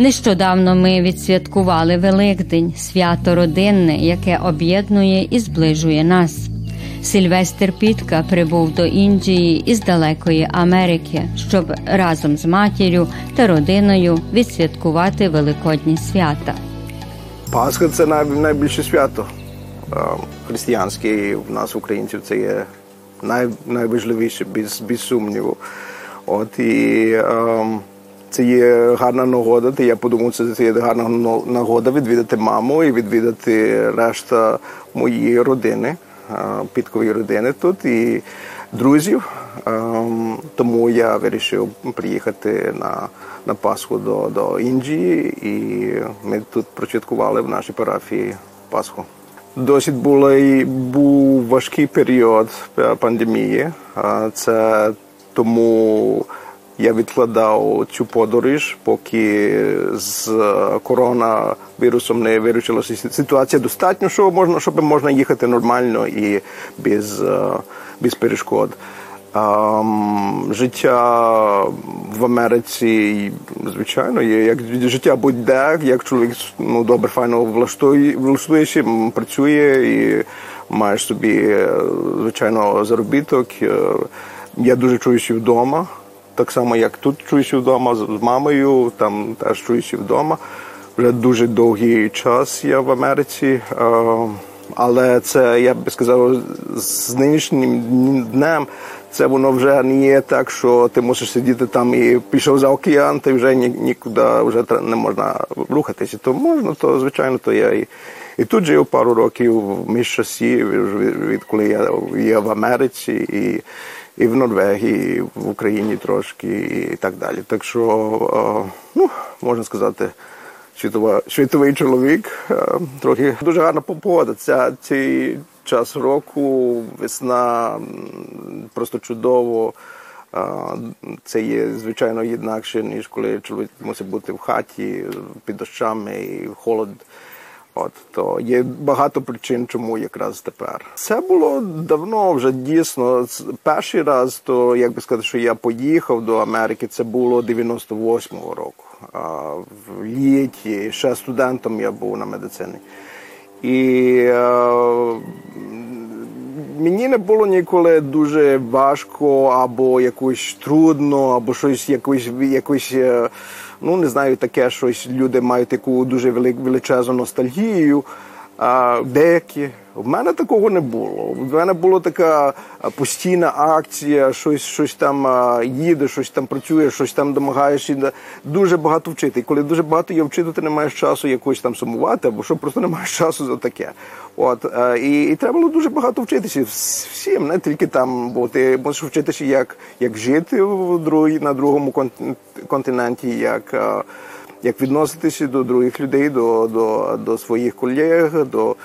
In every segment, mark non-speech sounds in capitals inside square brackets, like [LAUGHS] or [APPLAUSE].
Нещодавно ми відсвяткували Великдень, свято родинне, яке об'єднує і зближує нас. Сильвестр Пітка прибув до Індії із далекої Америки, щоб разом з матір'ю та родиною відсвяткувати великодні свята. Пасха це найбільше свято християнське. І в нас, українців, це є най, найважливіше, без, без сумніву. От і ем, це є гарна нагода. Я подумав, це, є гарна нагода відвідати маму і відвідати решта моєї родини, підкової родини тут і друзів. Ем, тому я вирішив приїхати на, на Пасху до, до Індії, і ми тут прочаткували в нашій парафії Пасху. Досить було і був важкий період пандемії. Це тому я відкладав цю подорож, поки з е, коронавірусом не вирішилася ситуація достатньо, що можна, щоб можна їхати нормально і без, е, без перешкод. Ем, життя в Америці, звичайно, є як життя будь-де, як чоловік ну, добре, файно влаштує, влаштуєш, працює і маєш собі, е, звичайно, заробіток. Я дуже чуюся вдома, так само, як тут чуюся вдома з мамою, там теж чуюся вдома. Вже дуже довгий час я в Америці. Але це я би сказав, з нинішнім днем це воно вже не є так, що ти мусиш сидіти там і пішов за океан, ти вже ні, нікуди вже не можна рухатися. То можна, то звичайно, то я і, і тут жив пару років в міжчасі, відколи я є в Америці і, і в Норвегії, і в Україні трошки, і так далі. Так що, е, ну, можна сказати світова, світовий чоловік. е, Трохи дуже гарна погода. Ця цей час року, весна просто чудово. Е, Це є звичайно інакше, ніж коли чоловік мусить бути в хаті під дощами і холод. От то є багато причин, чому якраз тепер. Це було давно вже дійсно. Перший раз, то як би сказати, що я поїхав до Америки, це було 98-го року. А в літі ще студентом я був на медицині. І е, мені не було ніколи дуже важко, або якось трудно, або щось якось, якось е, ну не знаю, таке щось. Люди мають таку дуже величезну ностальгію. Деякі в мене такого не було. В мене була така постійна акція, щось, щось там їде, щось там працює, щось там домагаєш дуже багато вчити. І коли дуже багато є вчити, ти не маєш часу якось там сумувати, або що просто не маєш часу за таке. От е, і, і треба було дуже багато вчитися всім, не тільки там, бо ти мусиш вчитися, як, як жити в другій, на другому кон- континенті, як. Як відноситися до других людей, до, до, до своїх колег, до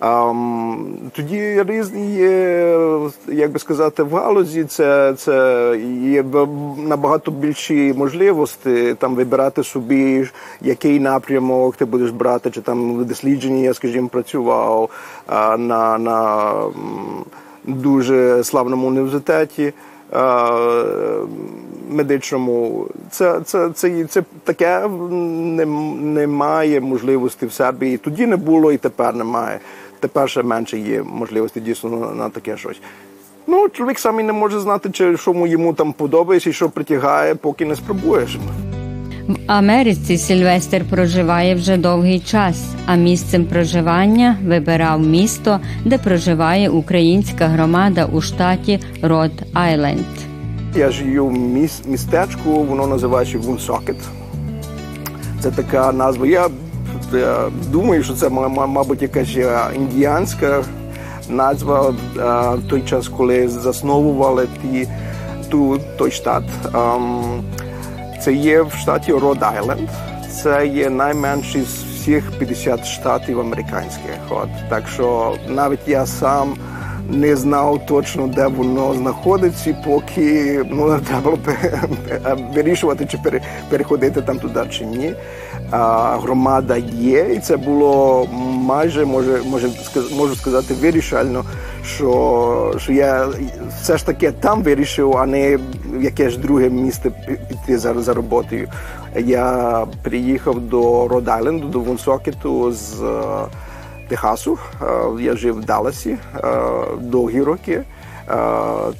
ам, тоді різні є, як би сказати, в галузі це, це є набагато більші можливості там вибирати собі, який напрямок ти будеш брати, чи там в дослідженні я, скажімо, працював на, на дуже славному університеті. А, медичному. Це, це, це, це таке не, немає можливості в себе. І тоді не було, і тепер немає. Тепер ще менше є можливості дійсно на, на таке щось. Ну, чоловік сам і не може знати, чи що йому там подобається і що притягає, поки не спробуєш. В Америці Сільвестр проживає вже довгий час, а місцем проживання вибирав місто, де проживає українська громада у штаті Род Айленд. Я живу в міс, містечку, воно називається Вунсокет. Це така назва. Я, думаю, що це, ма- ма- мабуть, якась е, індіанська назва е, в той час, коли засновували ті, ту, той штат. Це є в штаті Род Айленд. Це є найменший з всіх 50 штатів американських. От. Так що навіть я сам не знав точно, де воно знаходиться, поки ну, треба було [LAUGHS] вирішувати, чи пере- переходити там туди чи ні. А, громада є, і це було майже може, може можу сказати вирішально, що, що я все ж таки там вирішив, а не яке ж друге місце піти за, за роботою. Я приїхав до Род-Айленду, до Вонсокету з Техасу. Я жив в Далласі довгі роки.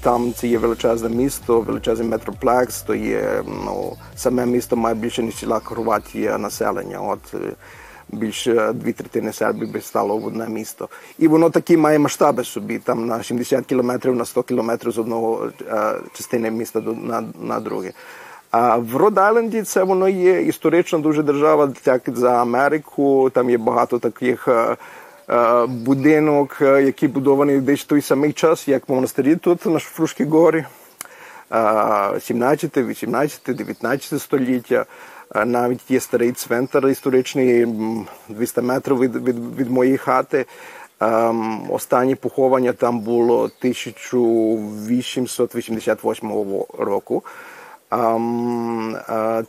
Там це є величезне місто, величезний метроплекс, то є ну, саме місто має більше ніж ціла Хорватія населення. От більше дві третини Сербії стало в одне місто. І воно такі має масштаби собі, там на 70 кілометрів, на 100 кілометрів з одного частини міста на, на друге. А в Род-Айленді це воно є історично дуже держава, як за Америку. Там є багато таких будинок, який будований десь той самий час, як монастирі тут на Шфрушкій горі. 17, 18, 19 століття. Навіть є старий цвинтар історичний 200 метрів від від, від моєї хати. Останнє поховання там було 1888 року.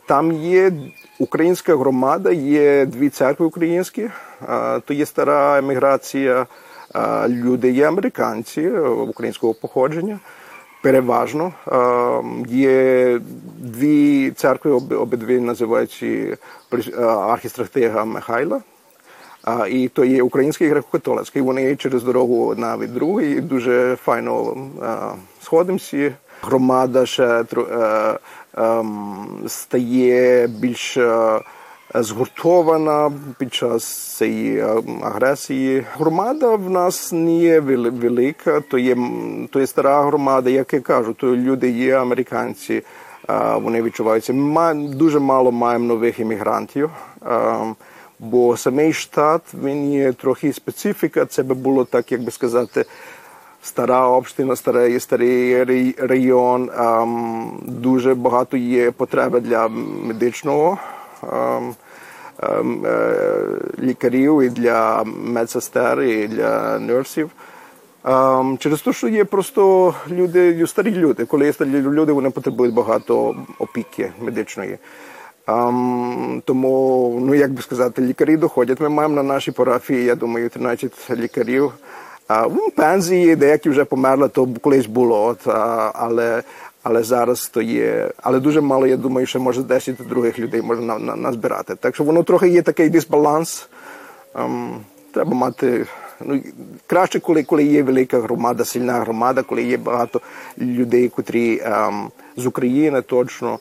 Там є українська громада, є дві церкви українські, то є стара еміграція. Люди є американці українського походження. Переважно є дві церкви, обидві називаються архістратега Михайла. І то є український греко-католицький. Вони через дорогу навіть другий. Дуже файно сходимося. Громада ще стає більш згуртована під час цієї агресії. Громада в нас не є велика, то є то є стара громада, як я кажу, то люди є американці. Вони відчуваються. Ми дуже мало маємо нових іммігрантів, бо самий штат він є трохи специфіка. Це би було так, як би сказати стара община, старий старий район. Дуже багато є потреби для медичного лікарів і для медсестер, і для нерсів. Через те, що є просто люди, старі люди. Коли є старі люди, вони потребують багато опіки медичної. Um, тому, ну як би сказати, лікарі доходять. Ми маємо на нашій парафії, я думаю, 13 лікарів. В пензії деякі вже померли, то колись було, от, але але зараз то є. Але дуже мало, я думаю, що може 10 других людей можна на, на, назбирати. Так що воно трохи є такий дисбаланс. Ем, треба мати. Ну, Краще, коли коли є велика громада, сильна громада, коли є багато людей, котрі ем, з України точно.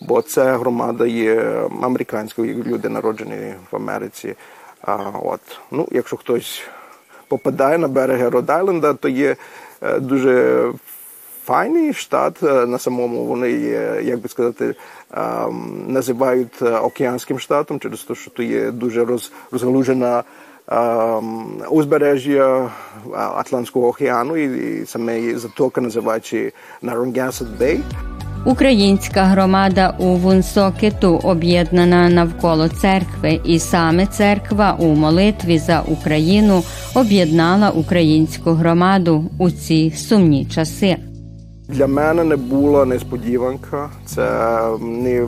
Бо ця громада є американською, люди народжені в Америці. А, от. Ну, Якщо хтось попадає на береги Род-Айленда, то є е, дуже файний штат е, на самому. Вони є, як би сказати, ем, називають е, океанським штатом, через те, що то є дуже роз, розгалужена ем, узбережжя Атлантського океану, і саме затока називається Narragansett Bay. Українська громада у Вунсокету об'єднана навколо церкви, і саме церква у молитві за Україну об'єднала українську громаду у ці сумні часи. Для мене не була несподіванка. Це не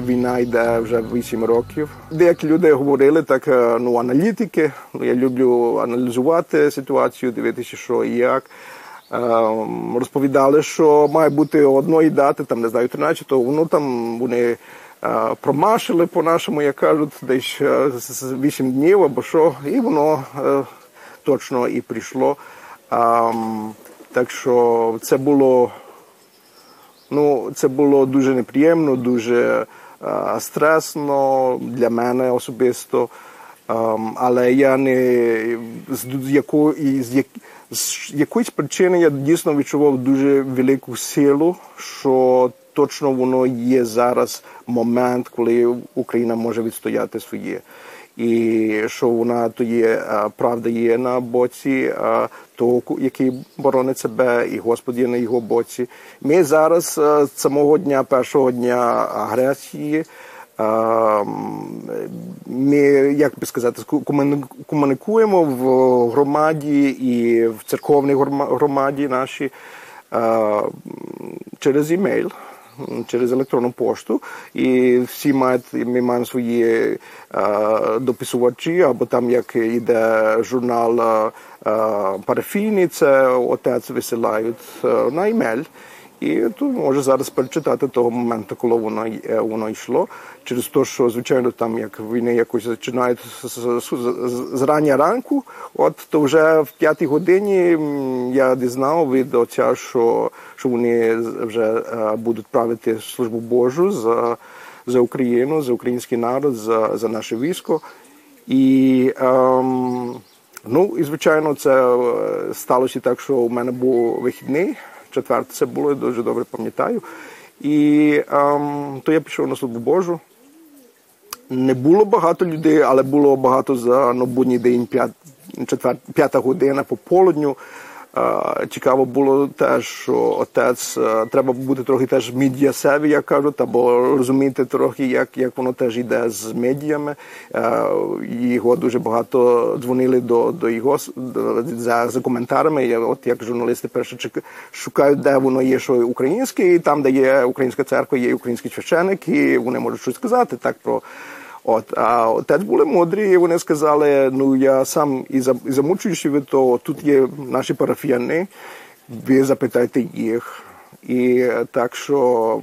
війна йде вже 8 років. Деякі люди говорили так, е, ну аналітики. Я люблю аналізувати ситуацію, дивитися, що і як. Ем, розповідали, що має бути одної дати, там не знаю, 13-го, воно там вони е, промашили по-нашому, як кажуть, десь 8 е, днів або що, і воно е, точно і прийшло. Так що це було ну, це було дуже неприємно, дуже стресно для мене особисто. Um, але я не з якої з, як, з якоїсь причини я дійсно відчував дуже велику силу, що точно воно є зараз момент, коли Україна може відстояти своє. І що вона то є правда є на боці того, який боронить себе, і Господь є на його боці. Ми зараз з самого дня першого дня агресії. Ми, як би сказати, комунікуємо в громаді і в церковній громаді нашій через імейл, через електронну пошту. І всі мають, ми маємо свої дописувачі, або там як йде журнал парафійний, це отець висилають на імейл. І тут може зараз перечитати того моменту, коли воно е, воно йшло. Через те, що звичайно там як війни якось починають з, з рання ранку. От то вже в п'ятій годині я дізнав від отця, що що вони вже е, будуть правити службу Божу за за Україну, за український народ, за за наше військо. І ем, ну і звичайно, це е, сталося так, що у мене був вихідний четверте це було, я дуже добре пам'ятаю. І ем, то я пішов на службу Божу. Не було багато людей, але було багато за ну, будній день, п'ята година по полудню. Цікаво було теж, що отець треба бути трохи теж медіасеві, як кажуть, або розуміти трохи, як як воно теж йде з медіями. Його дуже багато дзвонили до до його за за коментарами. Я, От як журналісти перше шукають, де воно є, що українське, і там, де є українська церква, є український священик, і вони можуть щось сказати так про. От, а отець були мудрі, і вони сказали: ну я сам і замучуючи від того, тут є наші парафіяни, ви запитайте їх. І так що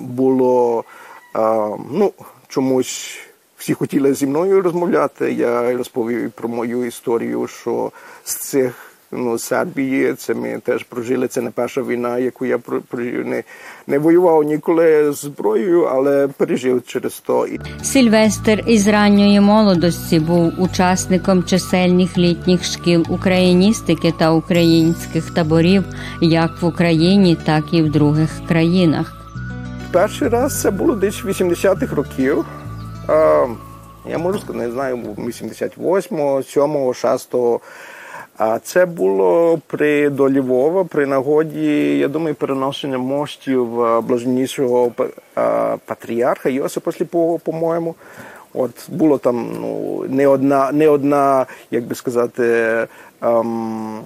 було ну, чомусь всі хотіли зі мною розмовляти. Я розповів про мою історію, що з цих ну, Сербії. Це ми теж прожили. Це не перша війна, яку я прожив. Не, не воював ніколи з зброєю, але пережив через то. Сильвестр із ранньої молодості був учасником чисельних літніх шкіл україністики та українських таборів, як в Україні, так і в других країнах. Перший раз це було десь 80-х років. Я можу сказати, не знаю, 88-го, 7-го, 6-го. А це було при до Львова, при нагоді, я думаю, переношення моштів е, блаженнішого е, патріарха Йосипа Сліпого, по-моєму. От було там ну, не одна, не одна, як би сказати, ем,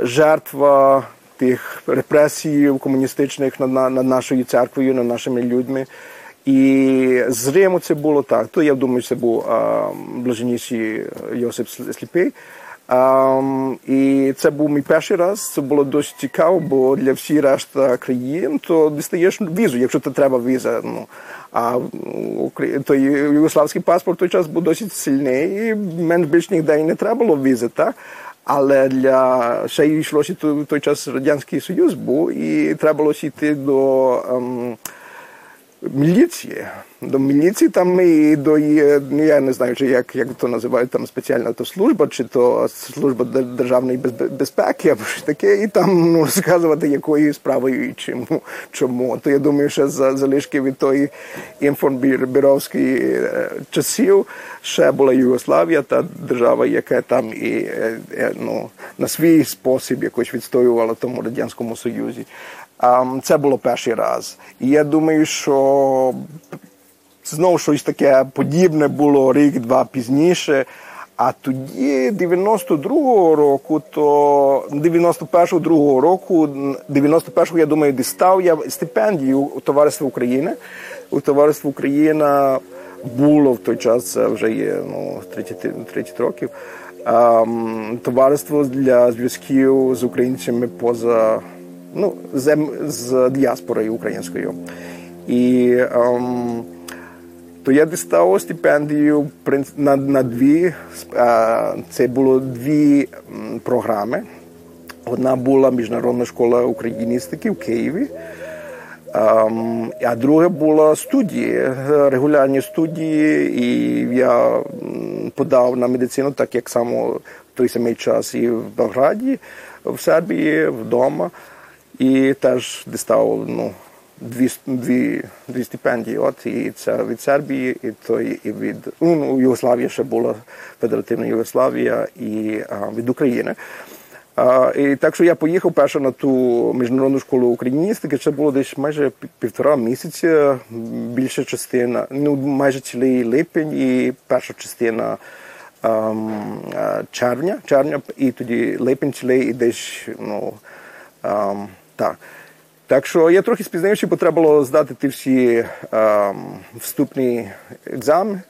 жертва тих репресій комуністичних над, над нашою церквою, над нашими людьми. І з Риму це було так. То я думаю, це був а, блаженніший Йосип Сліпий. Um, і це був мій перший раз. Це було досить цікаво, бо для всіх решта країн то дістаєш візу, якщо це треба віза. Ну а то югославський паспорт той час був досить сильний, і менш більш ніде не треба було візи, так? Але для ще йшлося той, той час радянський союз був, і треба було йти до. Um, міліції. До міліції там і до ну, я не знаю, чи як як то називають там спеціальна то служба, чи то служба державної безпеки, або що таке, і там ну розказувати якою справою і чому. чому. То я думаю, що за залишки від тої інформбіровської е, часів ще була Югославія, та держава, яка там і е, е, ну на свій спосіб якось відстоювала тому радянському союзі. Це було перший раз. І я думаю, що знову щось таке подібне було рік-два пізніше. А тоді, 92-го року, то 91-го другого року, 91-го, я думаю, дістав я стипендію у Товариства України. У Товариства Україна було в той час, це вже є ну, 30 30 років. Товариство для зв'язків з українцями поза ну, з, з діаспорою українською. І ем, то я дістав стипендію на на дві. Це було дві програми. Одна була Міжнародна школа україністики в Києві, ем, а друга була студії, регулярні студії, і я подав на медицину, так як само в той самий час і в Белграді, в Сербії, вдома. І теж дістав ну, дві дві, дві стипендії. От і це від Сербії, і то і від ну, ну, Югославія ще була Федеративна Югославія і а, від України. А, І так що я поїхав перше на ту міжнародну школу україністики. Це було десь майже півтора місяця, більша частина, ну майже цілий липень і перша частина. Um, червня, червня, і тоді липень цілий і десь ну, um, так. Так що я трохи спізнився, бо треба було здати ті всі ем, вступні екзамени.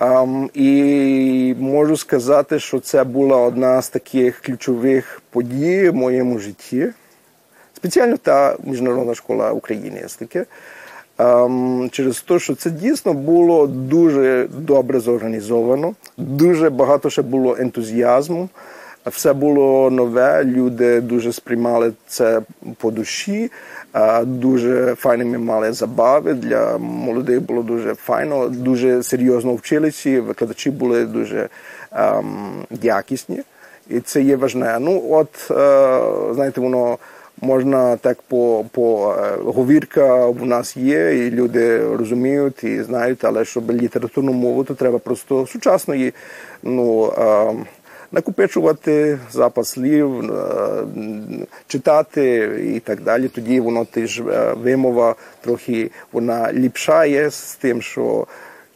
Um, і можу сказати, що це була одна з таких ключових подій в моєму житті. спеціально та міжнародна школа України. таке. Um, через те, що це дійсно було дуже добре зорганізовано, дуже багато ще було ентузіазму. Все було нове, люди дуже сприймали це по душі, дуже файно ми мали забави. Для молодих було дуже файно, дуже серйозно вчилися, викладачі були дуже ем, якісні. І це є важне. Ну, от, е, знаєте, воно можна так по по е, говірка в нас є, і люди розуміють і знають, але щоб літературну мову, то треба просто сучасної. ну, е, накопичувати запас слів, е, читати і так далі. Тоді воно теж е, вимова трохи вона ліпшає з тим, що.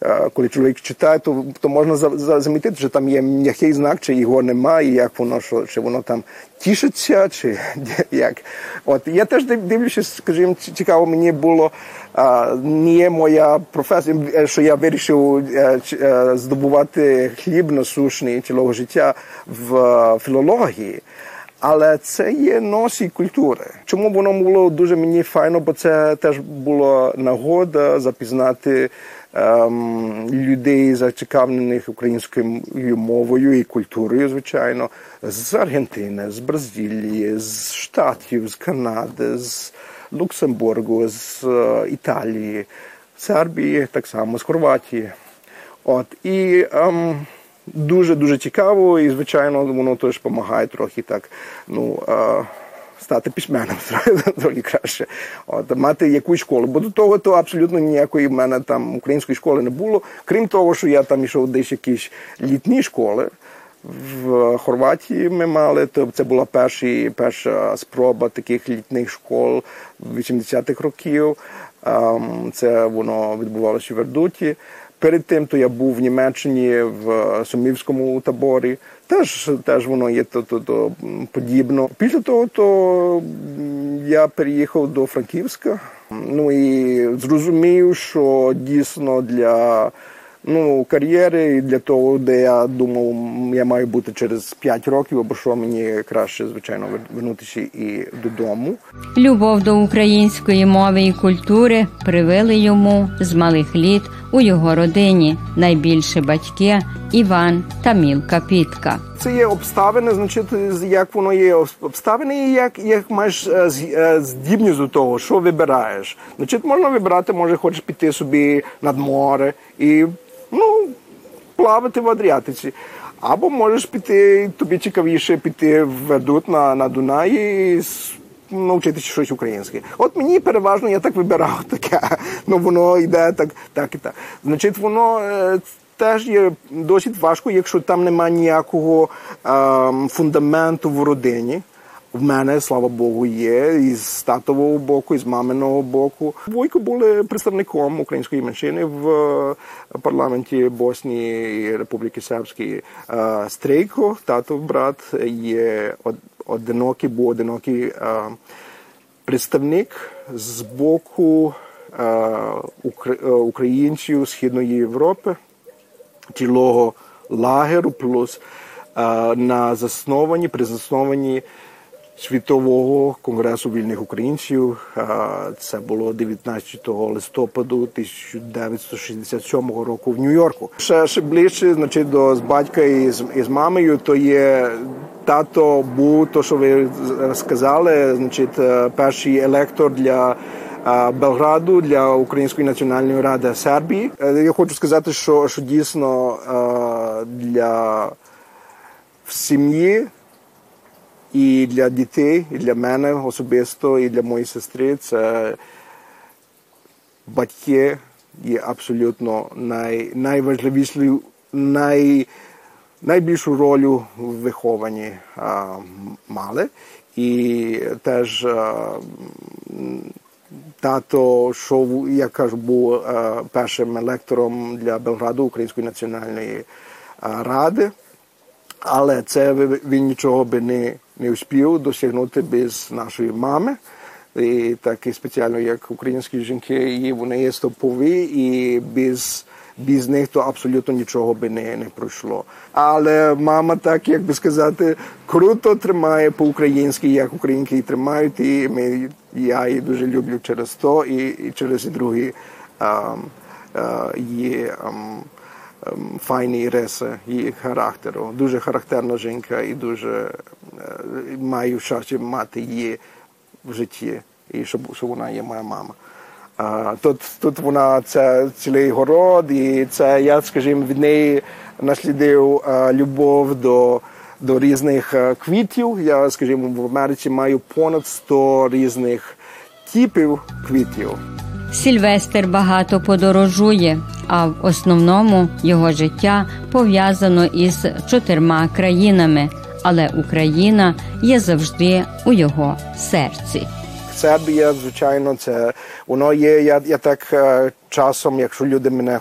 Е, коли чоловік читає, то то можна замітити, що там є м'який знак, чи його немає, як воно що, чи воно там тішиться, чи [LAUGHS] як. От я теж дивлюся, скажімо, цікаво мені було не є моя професія, е, що я вирішив е, здобувати хліб насушний цілого життя в філології. Але це є носій культури. Чому воно було дуже мені файно? Бо це теж була нагода запізнати людей, зацікавлених українською мовою і культурою, звичайно, з Аргентини, з Бразилії, з Штатів, з Канади, з Люксембургу, з е, Італії, Сербії, так само з Хорватії. От і ем, дуже дуже цікаво, і звичайно, воно теж допомагає трохи так. ну, е, Стати письменним [LAUGHS] трохи краще, от мати якусь школу. Бо до того то абсолютно ніякої в мене там української школи не було. Крім того, що я там йшов десь якісь літні школи. В Хорватії ми мали, то це була перші, перша спроба таких літніх школ 80-х років. Ем, це воно відбувалося в Вердуті. Перед тим то я був в Німеччині в Сумівському таборі. Теж теж воно є то, то, то подібно. Після того то я переїхав до Франківська. Ну і зрозумів, що дійсно для ну, кар'єри і для того, де я думав, я маю бути через 5 років, або що мені краще, звичайно, вернутися і додому. Любов до української мови і культури привели йому з малих літ у його родині найбільше батьки Іван та Мілка Пітка. Це є обставини, значить, як воно є обставини, і як як маєш е, е, здібність до того, що вибираєш. Значить, можна вибирати, може, хочеш піти собі над море і ну, плавати в Адріатиці. Або можеш піти, тобі цікавіше піти в Ведут на на і навчитися щось українське. От мені переважно я так вибирав [LAUGHS] таке, ну воно йде так, так і так. Значить, воно е, теж є досить важко, якщо там немає ніякого е, фундаменту в родині. В мене, слава Богу, є із татового боку, і з маминого боку. Войко були представником української меншини в е, парламенті Боснії і Республіки Сербської. Е, Стрейко, татов брат, є одинокий, був одинокий е, представник з боку українців Східної Європи, цілого лагеру, плюс на засновані, при засновані Світового конгресу вільних українців це було 19 листопаду 1967 року в Нью-Йорку. Ще ще ближче, значить, до з батька і з, і з мамою, то є тато був то, що ви сказали, значить, перший електор для. Белграду для Української національної ради Сербії. Я хочу сказати, що що дійсно для в сім'ї і для дітей, і для мене особисто, і для моєї сестри це батьки є абсолютно най, найважливішою, най, найбільшу роль в вихованні а, мали. І теж а, тато, що я кажу, був а, першим лектором для Белграду Української національної ради, але це він нічого би не не успів досягнути без нашої мами. І так і спеціально як українські жінки, і вони є стопові, і без без них то абсолютно нічого би не, не пройшло. Але мама, так як би сказати, круто тримає по-українськи, як українки тримають, і ми, я її дуже люблю через то, і, і через і другі а, а, є. А, Файні риси її характеру. Дуже характерна жінка і дуже маю щастя мати її в житті, і щоб, щоб вона є моя мама. Тут тут вона це цілий город, і це я, скажімо, від неї наслідив а, любов до до різних а, квітів. Я, скажімо, в Америці маю понад 100 різних типів квітів. Сільвестр багато подорожує, а в основному його життя пов'язано із чотирма країнами, але Україна є завжди у його серці. Сербія, звичайно, це воно є. Я я так е, часом, якщо люди мене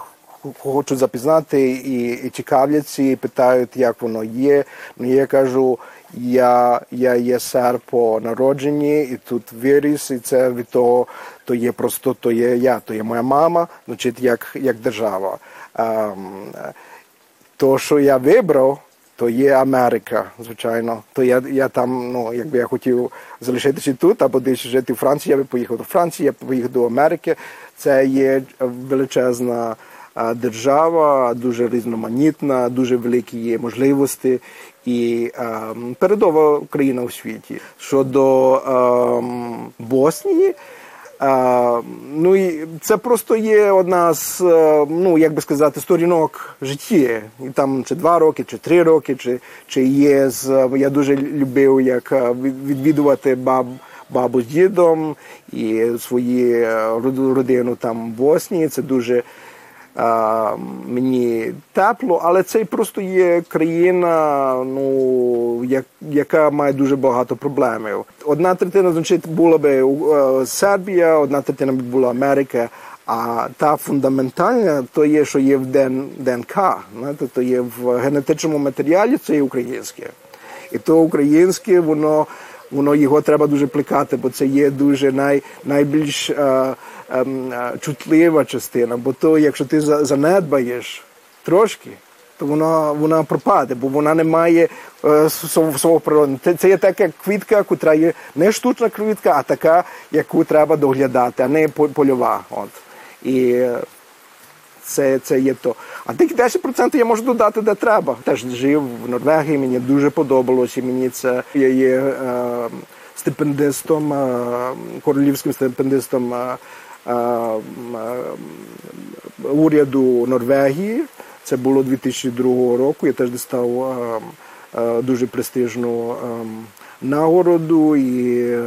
хочуть запізнати і і цікавляться, і питають, як воно є. Ну я кажу, я я є серб по народженні, і тут виріс, і це від того, то є просто то є я, то є моя мама, значить, як як держава. Ем, то, що я вибрав то є Америка, звичайно. То я я там, ну якби я хотів залишитися тут або десь жити в Франції, я би поїхав до Франції, я б поїхав до Америки. Це є величезна держава, дуже різноманітна, дуже великі є можливості і е, передова країна у світі. Щодо е, Боснії. Ну і це просто є одна з, е, ну як би сказати, сторінок житті. І там чи два роки, чи три роки, чи чи є з я дуже любив як е, відвідувати баб. Бабу з дідом і свою е, родину там в Боснії. Це дуже мені тепло, але це просто є країна, ну як, яка має дуже багато проблемів. Одна третина значить була би uh, Сербія, одна третина була Америка. А та фундаментальна то є, що є в ДНК, знаєте, то є в генетичному матеріалі, це є українське. І то українське, воно воно його треба дуже плекати, бо це є дуже най, найбільш а, чутлива частина. Бо то, якщо ти занедбаєш трошки, то вона вона пропаде, бо вона не має е, свого природи. Це, є така квітка, яка є не штучна квітка, а така, яку треба доглядати, а не польова. От. І це це є то. А тих 10% я можу додати, де треба. Теж жив в Норвегії, мені дуже подобалось, і мені це я є е, стипендистом, е, королівським стипендистом е, е, уряду Норвегії. Це було 2002 року. Я теж дістав дуже престижну нагороду, і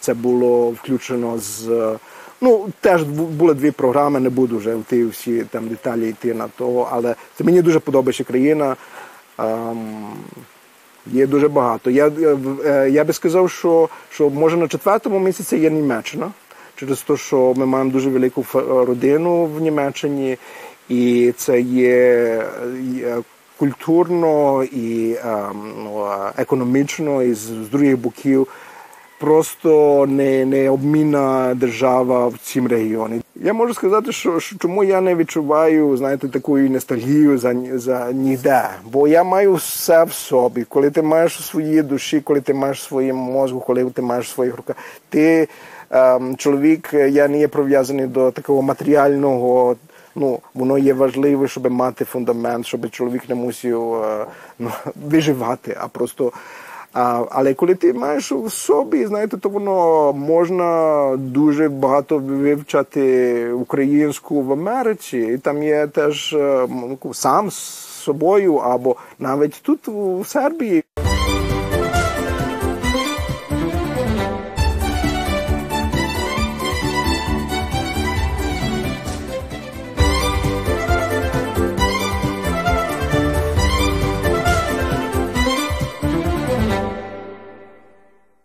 це було включено з. Ну, теж були дві програми, не буду вже в ті всі там деталі йти на того, але це мені дуже подобається країна. Ем, Є дуже багато. Я е, я би сказав, що що може на четвертому місяці є Німеччина, через те, що ми маємо дуже велику родину в Німеччині, і це є культурно і ем, ну, економічно, і з других боків просто не не обмінна держава в цім регіоні. Я можу сказати, що, що чому я не відчуваю знаєте, такої ностальгію за за ніде. Бо я маю все в собі. Коли ти маєш у своїй душі, коли ти маєш в мозку, коли ти маєш своїх руках, ти ем, чоловік, я не є прив'язаний до такого матеріального. Ну, воно є важливе, щоб мати фундамент, щоб чоловік не мусив е, ну, [LAUGHS] виживати, а просто а, Але коли ти маєш в собі, знаєте, то воно можна дуже багато вивчати українську в Америці, і там є теж е, ну, сам з собою, або навіть тут у Сербії.